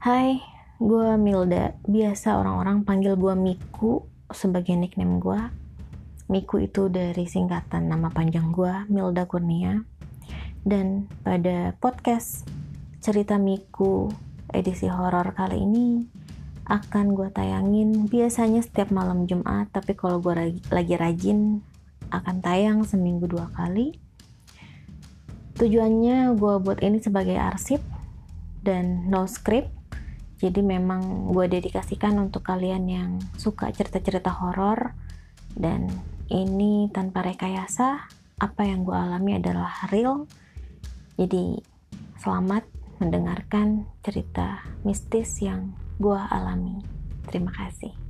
Hai, gue Milda. Biasa orang-orang panggil gue Miku sebagai nickname gue. Miku itu dari singkatan nama panjang gue, Milda Kurnia. Dan pada podcast cerita Miku edisi horor kali ini akan gue tayangin biasanya setiap malam Jumat, tapi kalau gue lagi rajin akan tayang seminggu dua kali. Tujuannya gue buat ini sebagai arsip dan no script jadi memang gue dedikasikan untuk kalian yang suka cerita-cerita horor. Dan ini tanpa rekayasa apa yang gue alami adalah real. Jadi selamat mendengarkan cerita mistis yang gue alami. Terima kasih